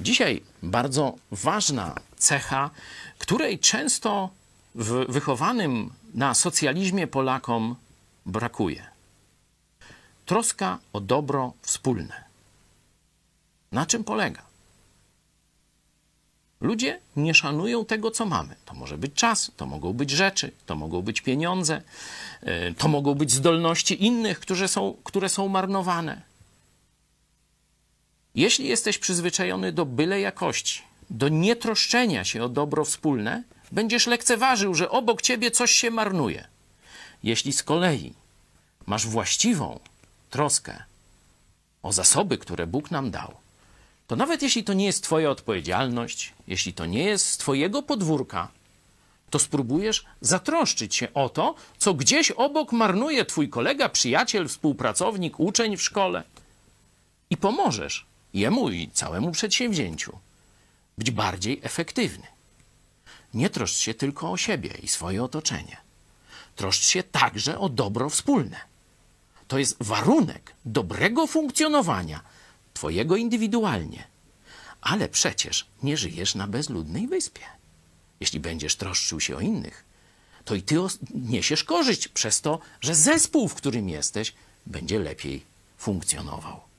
Dzisiaj bardzo ważna cecha, której często w wychowanym na socjalizmie Polakom brakuje. Troska o dobro wspólne. Na czym polega? Ludzie nie szanują tego, co mamy. To może być czas, to mogą być rzeczy, to mogą być pieniądze, y, to mogą być zdolności innych, które są, które są marnowane. Jeśli jesteś przyzwyczajony do byle jakości, do nietroszczenia się o dobro wspólne, będziesz lekceważył, że obok ciebie coś się marnuje. Jeśli z kolei masz właściwą troskę o zasoby, które Bóg nam dał, to nawet jeśli to nie jest Twoja odpowiedzialność, jeśli to nie jest z Twojego podwórka, to spróbujesz zatroszczyć się o to, co gdzieś obok marnuje Twój kolega, przyjaciel, współpracownik, uczeń w szkole. I pomożesz jemu i całemu przedsięwzięciu być bardziej efektywny. Nie troszcz się tylko o siebie i swoje otoczenie. Troszcz się także o dobro wspólne. To jest warunek dobrego funkcjonowania Twojego indywidualnie. Ale przecież nie żyjesz na bezludnej wyspie. Jeśli będziesz troszczył się o innych, to i ty niesiesz korzyść przez to, że zespół, w którym jesteś, będzie lepiej funkcjonował.